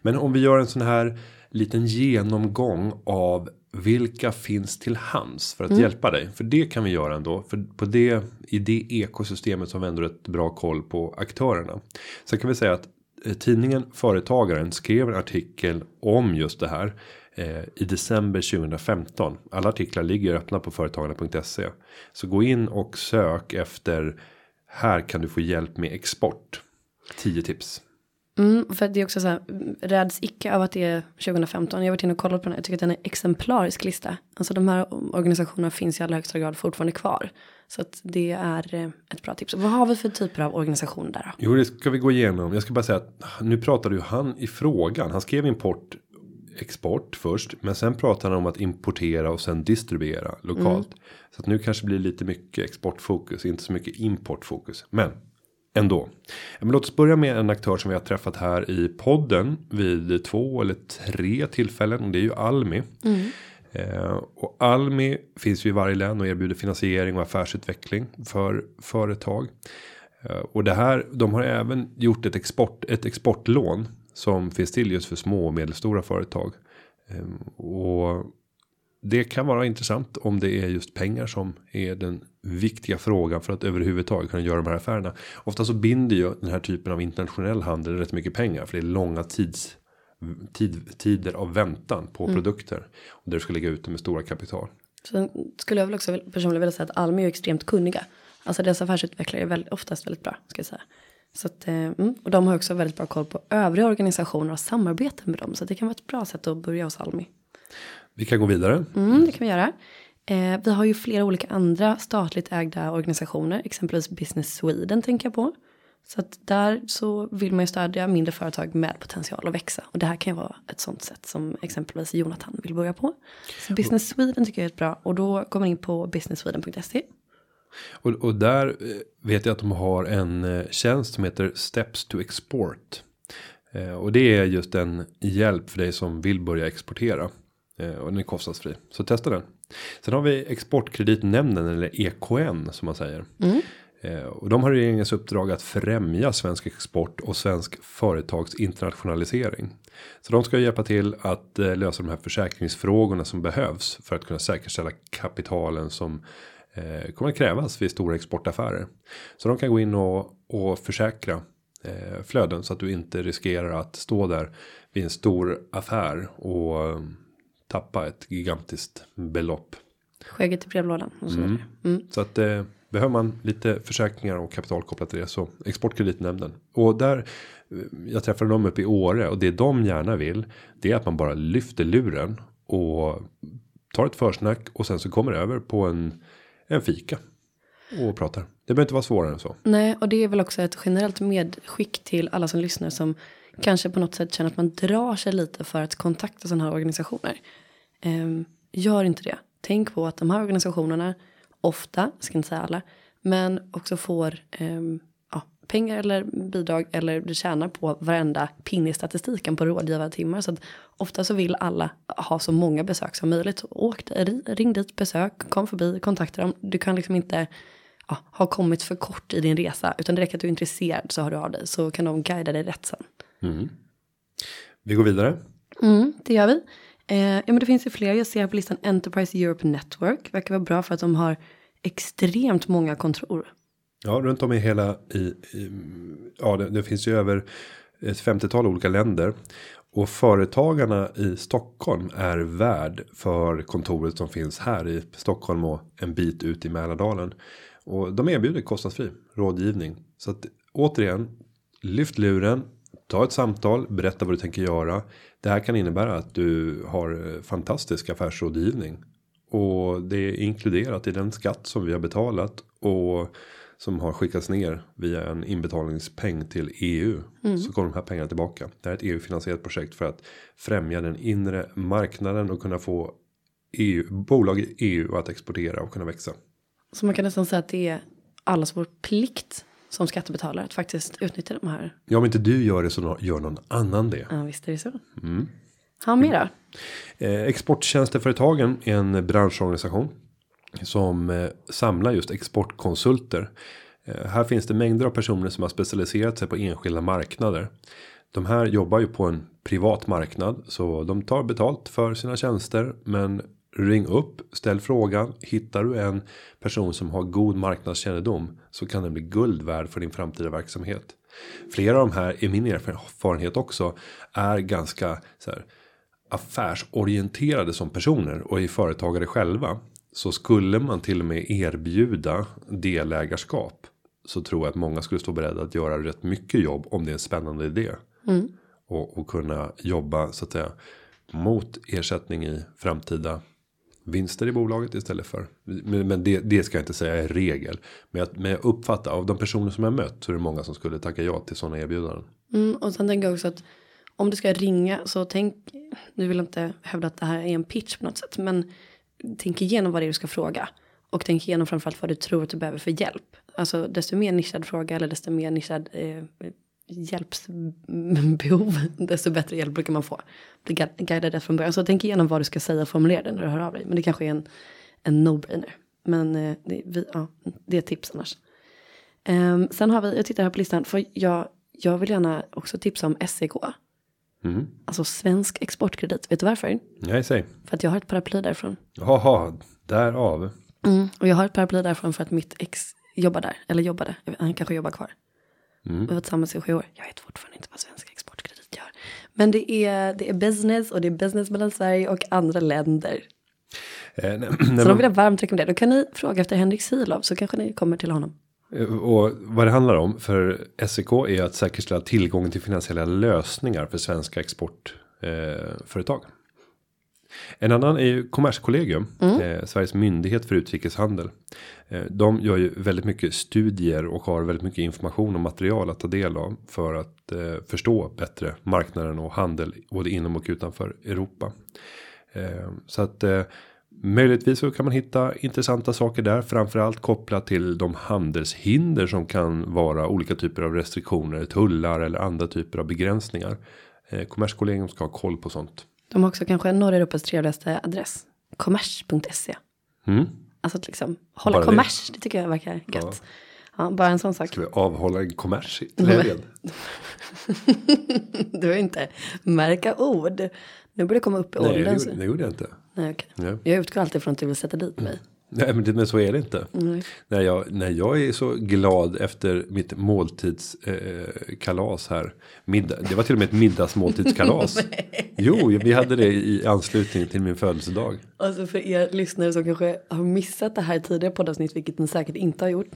men om vi gör en sån här liten genomgång av vilka finns till hands för att mm. hjälpa dig? För det kan vi göra ändå. För på det i det ekosystemet som vänder ett bra koll på aktörerna. Sen kan vi säga att eh, tidningen Företagaren skrev en artikel om just det här eh, i december 2015. Alla artiklar ligger öppna på företagarna.se. Så gå in och sök efter här kan du få hjälp med export. 10 tips. Mm, för det är också så här, räds icke av att det är 2015. Jag har varit inne och kollat på den här. Jag tycker att den är exemplarisk lista. Alltså de här organisationerna finns i allra högsta grad fortfarande kvar. Så att det är eh, ett bra tips. Vad har vi för typer av organisationer där då? Jo, det ska vi gå igenom. Jag ska bara säga att nu pratade ju han i frågan. Han skrev import export först. Men sen pratar han om att importera och sen distribuera lokalt. Mm. Så att nu kanske blir lite mycket exportfokus. Inte så mycket importfokus. Men ändå. Men låt oss börja med en aktör som vi har träffat här i podden vid två eller tre tillfällen. Det är ju Almi. Mm. Eh, och Almi finns ju i varje län och erbjuder finansiering och affärsutveckling för företag. Eh, och det här, de har även gjort ett export, ett exportlån som finns till just för små och medelstora företag. Eh, och det kan vara intressant om det är just pengar som är den viktiga frågan för att överhuvudtaget kunna göra de här affärerna. Ofta så binder ju den här typen av internationell handel rätt mycket pengar för det är långa tids tid, tider av väntan på produkter. Och där du ska lägga ut det med stora kapital. Sen skulle jag väl också personligen vilja säga att Almi är extremt kunniga. Alltså deras affärsutvecklare är väldigt, oftast väldigt bra, ska jag säga. Så att, eh, mm, och de har också väldigt bra koll på övriga organisationer och samarbeten med dem. Så det kan vara ett bra sätt att börja hos Almi. Vi kan gå vidare. Mm, det kan vi göra. Eh, vi har ju flera olika andra statligt ägda organisationer, exempelvis Business Sweden tänker jag på. Så att där så vill man ju stödja mindre företag med potential att växa. Och det här kan ju vara ett sånt sätt som exempelvis Jonathan vill börja på. Så Business Sweden tycker jag är ett bra och då kommer man in på businesssweden.se. Och, och där eh, vet jag att de har en eh, tjänst som heter Steps to Export. Eh, och det är just en hjälp för dig som vill börja exportera. Eh, och den är kostnadsfri. Så testa den. Sen har vi Exportkreditnämnden eller EKN som man säger. Mm. Och de har regeringens uppdrag att främja svensk export och svensk företags internationalisering. Så de ska hjälpa till att lösa de här försäkringsfrågorna som behövs för att kunna säkerställa kapitalen som eh, kommer att krävas vid stora exportaffärer. Så de kan gå in och, och försäkra eh, flöden så att du inte riskerar att stå där vid en stor affär och eh, tappa ett gigantiskt belopp. Skägget i brevlådan. Och så, mm. Mm. så att eh, behöver man lite försäkringar och kapital kopplat till det så exportkreditnämnden och där eh, jag träffade dem uppe i Åre och det de gärna vill det är att man bara lyfter luren och tar ett försnack och sen så kommer över på en en fika. Och pratar. Det behöver inte vara svårare än så. Nej, och det är väl också ett generellt medskick till alla som lyssnar som kanske på något sätt känner att man drar sig lite för att kontakta sådana här organisationer. Eh, gör inte det. Tänk på att de här organisationerna ofta, ska inte säga alla, men också får um, pengar eller bidrag eller du tjänar på varenda pinne i statistiken på rådgivartimmar. Så att ofta så vill alla ha så många besök som möjligt. Åk, ring dit, besök, kom förbi, kontakta dem. Du kan liksom inte ja, ha kommit för kort i din resa utan det räcker att du är intresserad så har du av dig så kan de guida dig rätt sen. Mm. Vi går vidare. Mm, det gör vi. Eh, ja, men det finns ju fler. Jag ser på listan Enterprise Europe Network. Verkar vara bra för att de har extremt många kontor. Ja, runt om i hela i, i ja, det, det, finns ju över ett 50-tal olika länder och företagarna i Stockholm är värd för kontoret som finns här i Stockholm och en bit ut i Mälardalen. Och de erbjuder kostnadsfri rådgivning. Så att återigen, lyft luren, ta ett samtal, berätta vad du tänker göra. Det här kan innebära att du har fantastisk affärsrådgivning. Och det är inkluderat i den skatt som vi har betalat. Och som har skickats ner via en inbetalningspeng till EU. Mm. Så kommer de här pengarna tillbaka. Det här är ett EU-finansierat projekt för att främja den inre marknaden och kunna få EU, bolag i EU att exportera och kunna växa. Så man kan nästan säga att det är allas vår plikt som skattebetalare att faktiskt utnyttja de här. Ja, om inte du gör det så gör någon annan det. Ja, visst är det så. Mm. Ha mera. Eh, exporttjänsteföretagen är en branschorganisation som eh, samlar just exportkonsulter. Eh, här finns det mängder av personer som har specialiserat sig på enskilda marknader. De här jobbar ju på en privat marknad så de tar betalt för sina tjänster men ring upp, ställ frågan. Hittar du en person som har god marknadskännedom så kan den bli guld värd för din framtida verksamhet. Flera av de här i min erfarenhet också är ganska så här, affärsorienterade som personer och är företagare själva. Så skulle man till och med erbjuda delägarskap. Så tror jag att många skulle stå beredda att göra rätt mycket jobb om det är en spännande idé. Mm. Och, och kunna jobba så att säga mot ersättning i framtida vinster i bolaget istället för. Men det, det ska jag inte säga är regel. Men jag, men jag uppfattar av de personer som jag mött så är det många som skulle tacka ja till sådana erbjudanden. Mm, och sen tänker jag också att om du ska ringa så tänk. Nu vill jag inte hävda att det här är en pitch på något sätt, men tänk igenom vad det är du ska fråga. Och tänk igenom framförallt vad du tror att du behöver för hjälp. Alltså desto mer nischad fråga eller desto mer nischad eh, hjälpsbehov, desto bättre hjälp brukar man få. Bli guidad rätt från början. Så tänk igenom vad du ska säga och formulera det när du hör av dig. Men det kanske är en, en no-brainer. Men eh, det, vi, ja, det är tips annars. Um, sen har vi, jag tittar här på listan, för jag, jag vill gärna också tipsa om SEK. Mm. Alltså svensk exportkredit. Vet du varför? Nej, säg. För att jag har ett paraply därifrån. Jaha, därav. Mm. Och jag har ett paraply därifrån för att mitt ex jobbar där. Eller jobbade. Han kanske jobbar kvar. Mm. Vi var tillsammans i sju år. Jag vet fortfarande inte vad svensk exportkredit gör. Men det är, det är business och det är business mellan Sverige och andra länder. Eh, nej, Så nej, de vill jag varmt rekommendera. Då kan ni fråga efter Henrik Silov så kanske ni kommer till honom. Eh, Och vad det handlar om för SEK är att säkerställa tillgången till finansiella lösningar för svenska exportföretag. Eh. En annan är ju Kommerskollegium, eh, Sveriges myndighet för utrikeshandel. Eh, de gör ju väldigt mycket studier och har väldigt mycket information och material att ta del av för att eh, förstå bättre marknaden och handel både inom och utanför Europa. Eh, så att eh, möjligtvis så kan man hitta intressanta saker där, framförallt kopplat till de handelshinder som kan vara olika typer av restriktioner, tullar eller andra typer av begränsningar. Eh, Kommerskollegium ska ha koll på sånt. De har också kanske norra Europas trevligaste adress. Kommers.se. Mm. Alltså att liksom hålla Bara det. kommers. Det. tycker jag verkar gött. Ja. bara en sån sak. Ska vi avhålla en kommers i helgen? Du har inte märka ord. Nu börjar det komma upp i Nej, det åldern. gjorde, det gjorde jag inte. Nej, okej. Ja. Jag utgår alltid från att du vill sätta dit mig. Nej, men, men så är det inte. Nej. När jag, när jag är så glad efter mitt måltidskalas eh, här. Middag, det var till och med ett middagsmåltidskalas. jo, vi hade det i anslutning till min födelsedag. Alltså för er lyssnare som kanske har missat det här tidigare poddavsnitt, vilket ni säkert inte har gjort.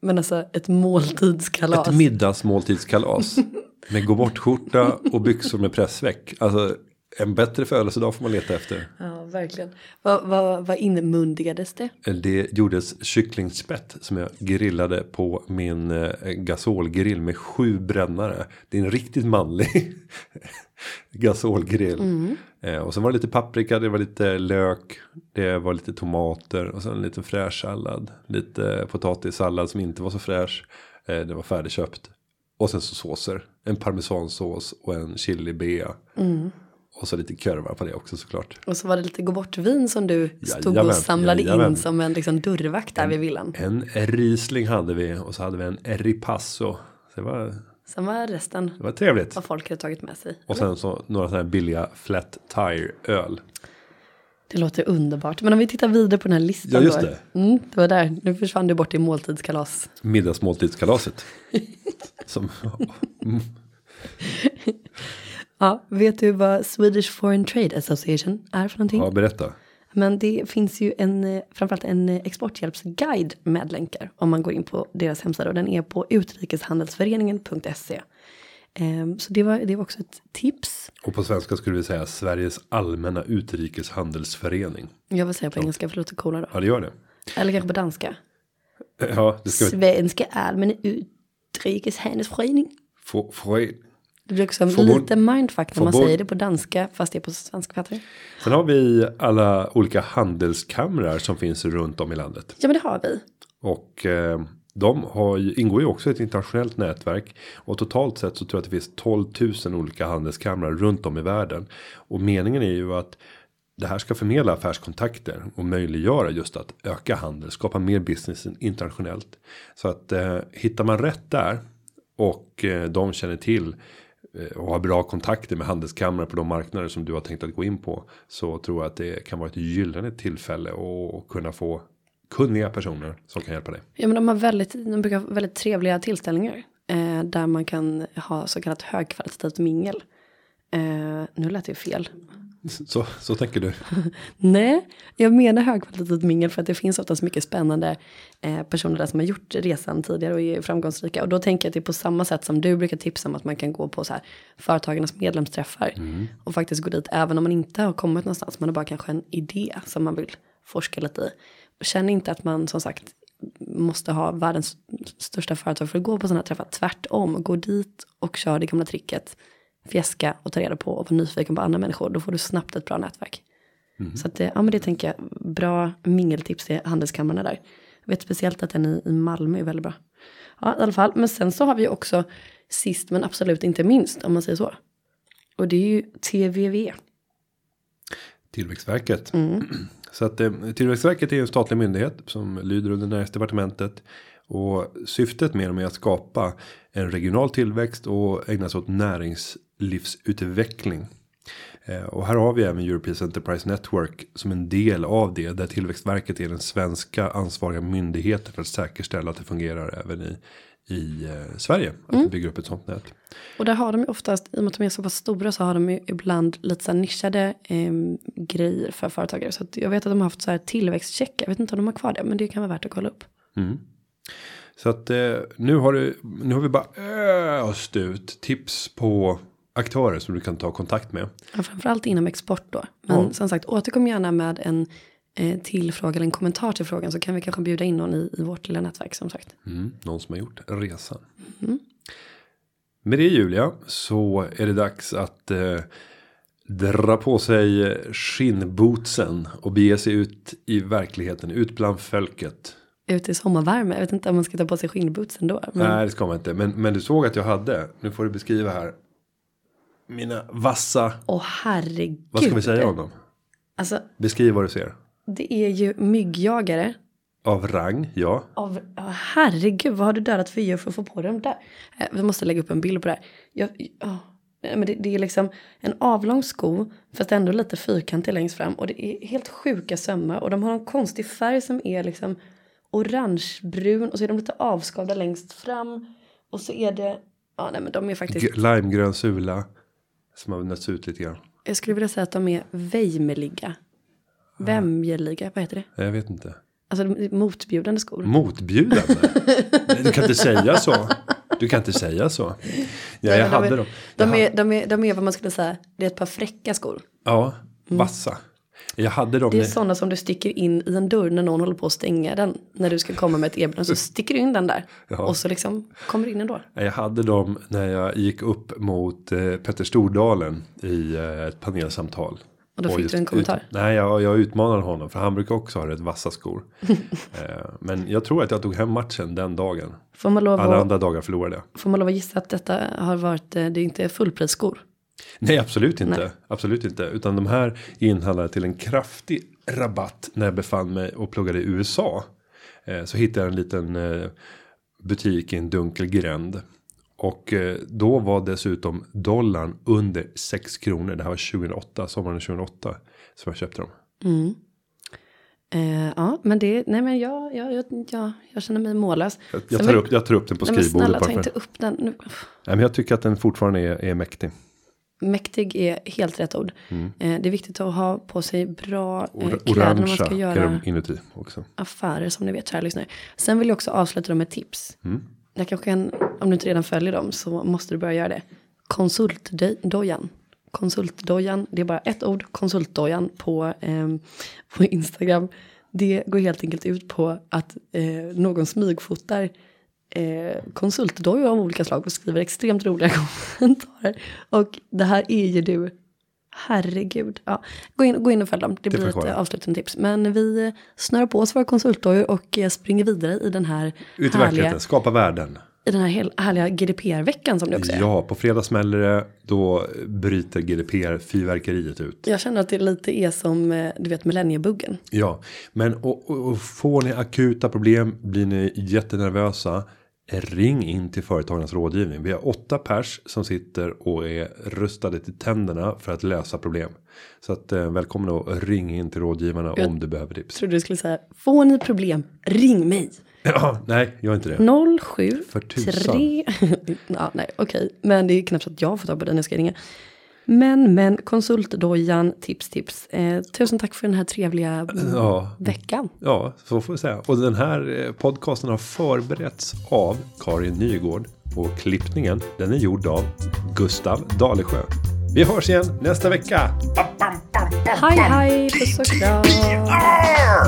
Men alltså ett måltidskalas. Ett middagsmåltidskalas. Med gå bort skjorta och byxor med pressväck. Alltså en bättre födelsedag får man leta efter. Ja, verkligen. Vad, vad, vad inmundigades det? Det gjordes kycklingspett som jag grillade på min eh, gasolgrill med sju brännare. Det är en riktigt manlig gasolgrill. Eh, och sen var det lite paprika, det var lite lök, det var lite tomater och sen en liten fräsch sallad. Lite potatissallad som inte var så fräsch. Eh, det var färdigköpt. Och sen så såser. En parmesansås och en chili bea. Och så lite körvar på det också såklart. Och så var det lite gå bort vin som du stod Jajamän, och samlade jajamän. in som en liksom dörrvakt där vid villan. En Riesling hade vi och så hade vi en Ripasso. Så det var, Sen var resten det var trevligt. vad folk hade tagit med sig. Och sen så några sådana här billiga flat tire öl. Det låter underbart. Men om vi tittar vidare på den här listan Ja, just då. det. Mm, det var där. Nu försvann du bort i måltidskalas. Middagsmåltidskalaset. Som, Ja, vet du vad Swedish Foreign Trade Association är för någonting? ja, berätta. Men det finns ju en, eh, framförallt en eh, exporthjälpsguide med länkar om man går in på deras hemsida och den är på utrikeshandelsföreningen.se. Ehm, Så det var, det var också ett tips. Och på svenska skulle vi säga Sveriges allmänna utrikeshandelsförening. Jag vill säga på engelska för det låter coolare. Ja, det gör det. Eller kanske på danska. Ja, det ska vi Svenska allmänna utrikeshandelsförening. in. Det blir också Förbund- lite mindfuck när man förbund- säger det på danska fast det är på svenska fattar? Sen har vi alla olika handelskamrar som finns runt om i landet. Ja men det har vi. Och eh, de har ju, ingår ju också i ett internationellt nätverk. Och totalt sett så tror jag att det finns 12 000 olika handelskamrar runt om i världen. Och meningen är ju att det här ska förmedla affärskontakter och möjliggöra just att öka handel, skapa mer business internationellt. Så att eh, hittar man rätt där och eh, de känner till Eh, och har bra kontakter med handelskamrar på de marknader som du har tänkt att gå in på. Så tror jag att det kan vara ett gyllene tillfälle och kunna få kunniga personer som kan hjälpa dig. Ja men de har väldigt, de brukar ha väldigt trevliga tillställningar. Eh, där man kan ha så kallat högkvalitativt mingel. Eh, nu lät det fel. Så, så tänker du. Nej, jag menar högkvalitativt mingel för att det finns oftast mycket spännande eh, personer där som har gjort resan tidigare och är framgångsrika. Och då tänker jag att det är på samma sätt som du brukar tipsa om att man kan gå på så här företagarnas medlemsträffar. Och faktiskt gå dit även om man inte har kommit någonstans. Man har bara kanske en idé som man vill forska lite i. Känn inte att man som sagt måste ha världens största företag för att gå på sådana här träffar. Tvärtom, gå dit och kör det gamla tricket. Fjäska och ta reda på och vara nyfiken på andra människor. Då får du snabbt ett bra nätverk. Så att, eh, ja men det tänker jag, bra mingeltips till handelskamrarna där. Jag vet speciellt att den i, i Malmö är väldigt bra. Ja i alla fall, men sen så har vi också sist men absolut inte minst om man säger så. Och det är ju TVV. Tillväxtverket. Så att eh, Tillväxtverket är en statlig myndighet som lyder under näringsdepartementet. Och syftet med dem är att skapa en regional tillväxt och ägna sig åt näringslivsutveckling. Eh, Och här har vi även European Enterprise Network som en del av det. Där Tillväxtverket är den svenska ansvariga myndigheten för att säkerställa att det fungerar även i, i eh, Sverige. Att Mm. vi bygger upp ett sånt nät. Och där har de ju oftast, i och med att de är så pass stora så har de ju ibland lite så här nischade em, grejer för företagare. Så att jag vet att de har haft så här tillväxtcheckar, jag vet inte om de har kvar det, men det kan vara värt att kolla upp. Så att eh, nu har du, nu har vi bara öst ut tips på aktörer som du kan ta kontakt med. Ja, framförallt inom export då. Men Ja. som sagt, återkom gärna med en eh, till fråga eller en kommentar till frågan så kan vi kanske bjuda in någon i, i vårt lilla nätverk som sagt. Mm, någon som har gjort resan. Med det Julia så är det dags att eh, dra på sig skinnbootsen och bege sig ut i verkligheten, ut bland folket. Ute i sommarvärme, jag vet inte om man ska ta på sig skinnboots ändå. Men Nej det ska man inte, men, men du såg att jag hade, nu får du beskriva här. Mina vassa, åh herregud. vad ska vi säga om dem? Alltså, Beskriv vad du ser. det är ju myggjagare. Av rang, ja. Av, ja, herregud, vad har du dödat för djur för att få på dem där? Eh, Vi måste lägga upp en bild på det här. Jag, ja, nej, men det, det är liksom en avlång sko, fast ändå lite fyrkantig längst fram. Och det är helt sjuka sömmar. Och de har en konstig färg som är liksom orangebrun. Och så är de lite avskavda längst fram. Och så är det, ja nej men de är faktiskt, Limegrön sula. Som har nötts ut lite grann. jag skulle vilja säga att de är vejmeliga. Vämjeliga, vad heter det? Jag vet inte. Alltså de motbjudande skor. Motbjudande? Nej, du kan inte säga så. Du kan inte säga så. Ja, jag de hade är- dem. De är, de, är, de är vad man skulle säga, det är ett par fräcka skor. Ja, vassa. Jag hade dem. Det är när- sådana som du sticker in i en dörr när någon håller på att stänga den. När du ska komma med ett erbjudande så sticker du in den där. Ja. Och så liksom kommer du in ändå. Jag hade dem när jag gick upp mot eh, Petter Stordalen i eh, ett panelsamtal. Och då fick just du en kommentar? Ut, nej, jag, jag utmanade honom för han brukar också ha rätt vassa skor. eh, men jag tror att jag tog hem matchen den dagen. Får man lov Alla andra dagar förlorade jag. får man lov att gissa att detta har varit, eh, det är inte fullprisskor. Nej, absolut inte. Nej. Absolut inte. Utan de här inhandlade till en kraftig rabatt när jag befann mig och pluggade i USA. Eh, så hittade jag en liten eh, butik i en dunkel gränd. Och eh, då var dessutom dollarn under 6 kronor. Det här var 2008, sommaren 2008. Som jag köpte dem. Eh, ja, men det, nej men jag, jag, jag, jag, jag känner mig mållös. Jag, jag, tar, vill- upp, jag tar upp den på Nej men skrivbordet snälla ta inte upp den. Nu. Nej, men jag tycker att den fortfarande är, är mäktig. Mäktig är helt rätt ord. Eh, det är viktigt att ha på sig bra eh, Or- kläder när man ska göra inuti också. affärer som ni vet kära lyssnare. Sen vill jag också avsluta dem med tips. Jag kanske kan, om du inte redan följer dem så måste du börja göra det. Konsultdojan. Konsultdojan, det är bara ett ord, konsultdojan på, ehm, på Instagram. Det går helt enkelt ut på att eh, någon smygfotar eh, konsultdojor av olika slag och skriver extremt roliga kommentarer. Och det här är ju du. Herregud. Ja, gå, in, gå in och följ dem. Det får blir ett eh, avslutande tips. Men vi eh, snörar på oss våra konsultdojor och eh, springer vidare i den här Ut i härliga, skapa värden. i den här härliga GDPR-veckan som det också är. Ja, på fredag smäller det. Då bryter GDPR fyrverkeriet ut. Jag känner att det lite är som, du vet, millenniebuggen. Ja, men och, och, och får ni akuta problem, blir ni jättenervösa. Ring in till företagarnas rådgivning. Vi har åtta pers som sitter och är rustade till tänderna för att lösa problem. Så att eh, välkommen att ringa in till rådgivarna Jag- om du behöver tips. Trodde du skulle säga, får ni problem, ring mig. Ja, nej, gör inte det. 07 För tusan. 3 ja, nej, okej. Men det är knappt så att jag får tag på den när jag ska ringa. Men, men, konsultdojan, tips, tips. Eh, tusen tack för den här trevliga Ja, veckan. Ja, så får vi säga. Och den här eh, podcasten har förberetts av Karin Nygård. Och klippningen den är gjord av Gustav Dalesjö. Vi hörs igen nästa vecka. Hej, hej, puss och kram.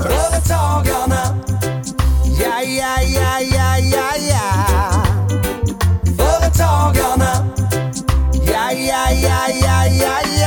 Företagarna, ja, ja, ja, ja, ja, ja. Företagarna, ja, ja, ja, ja, ja,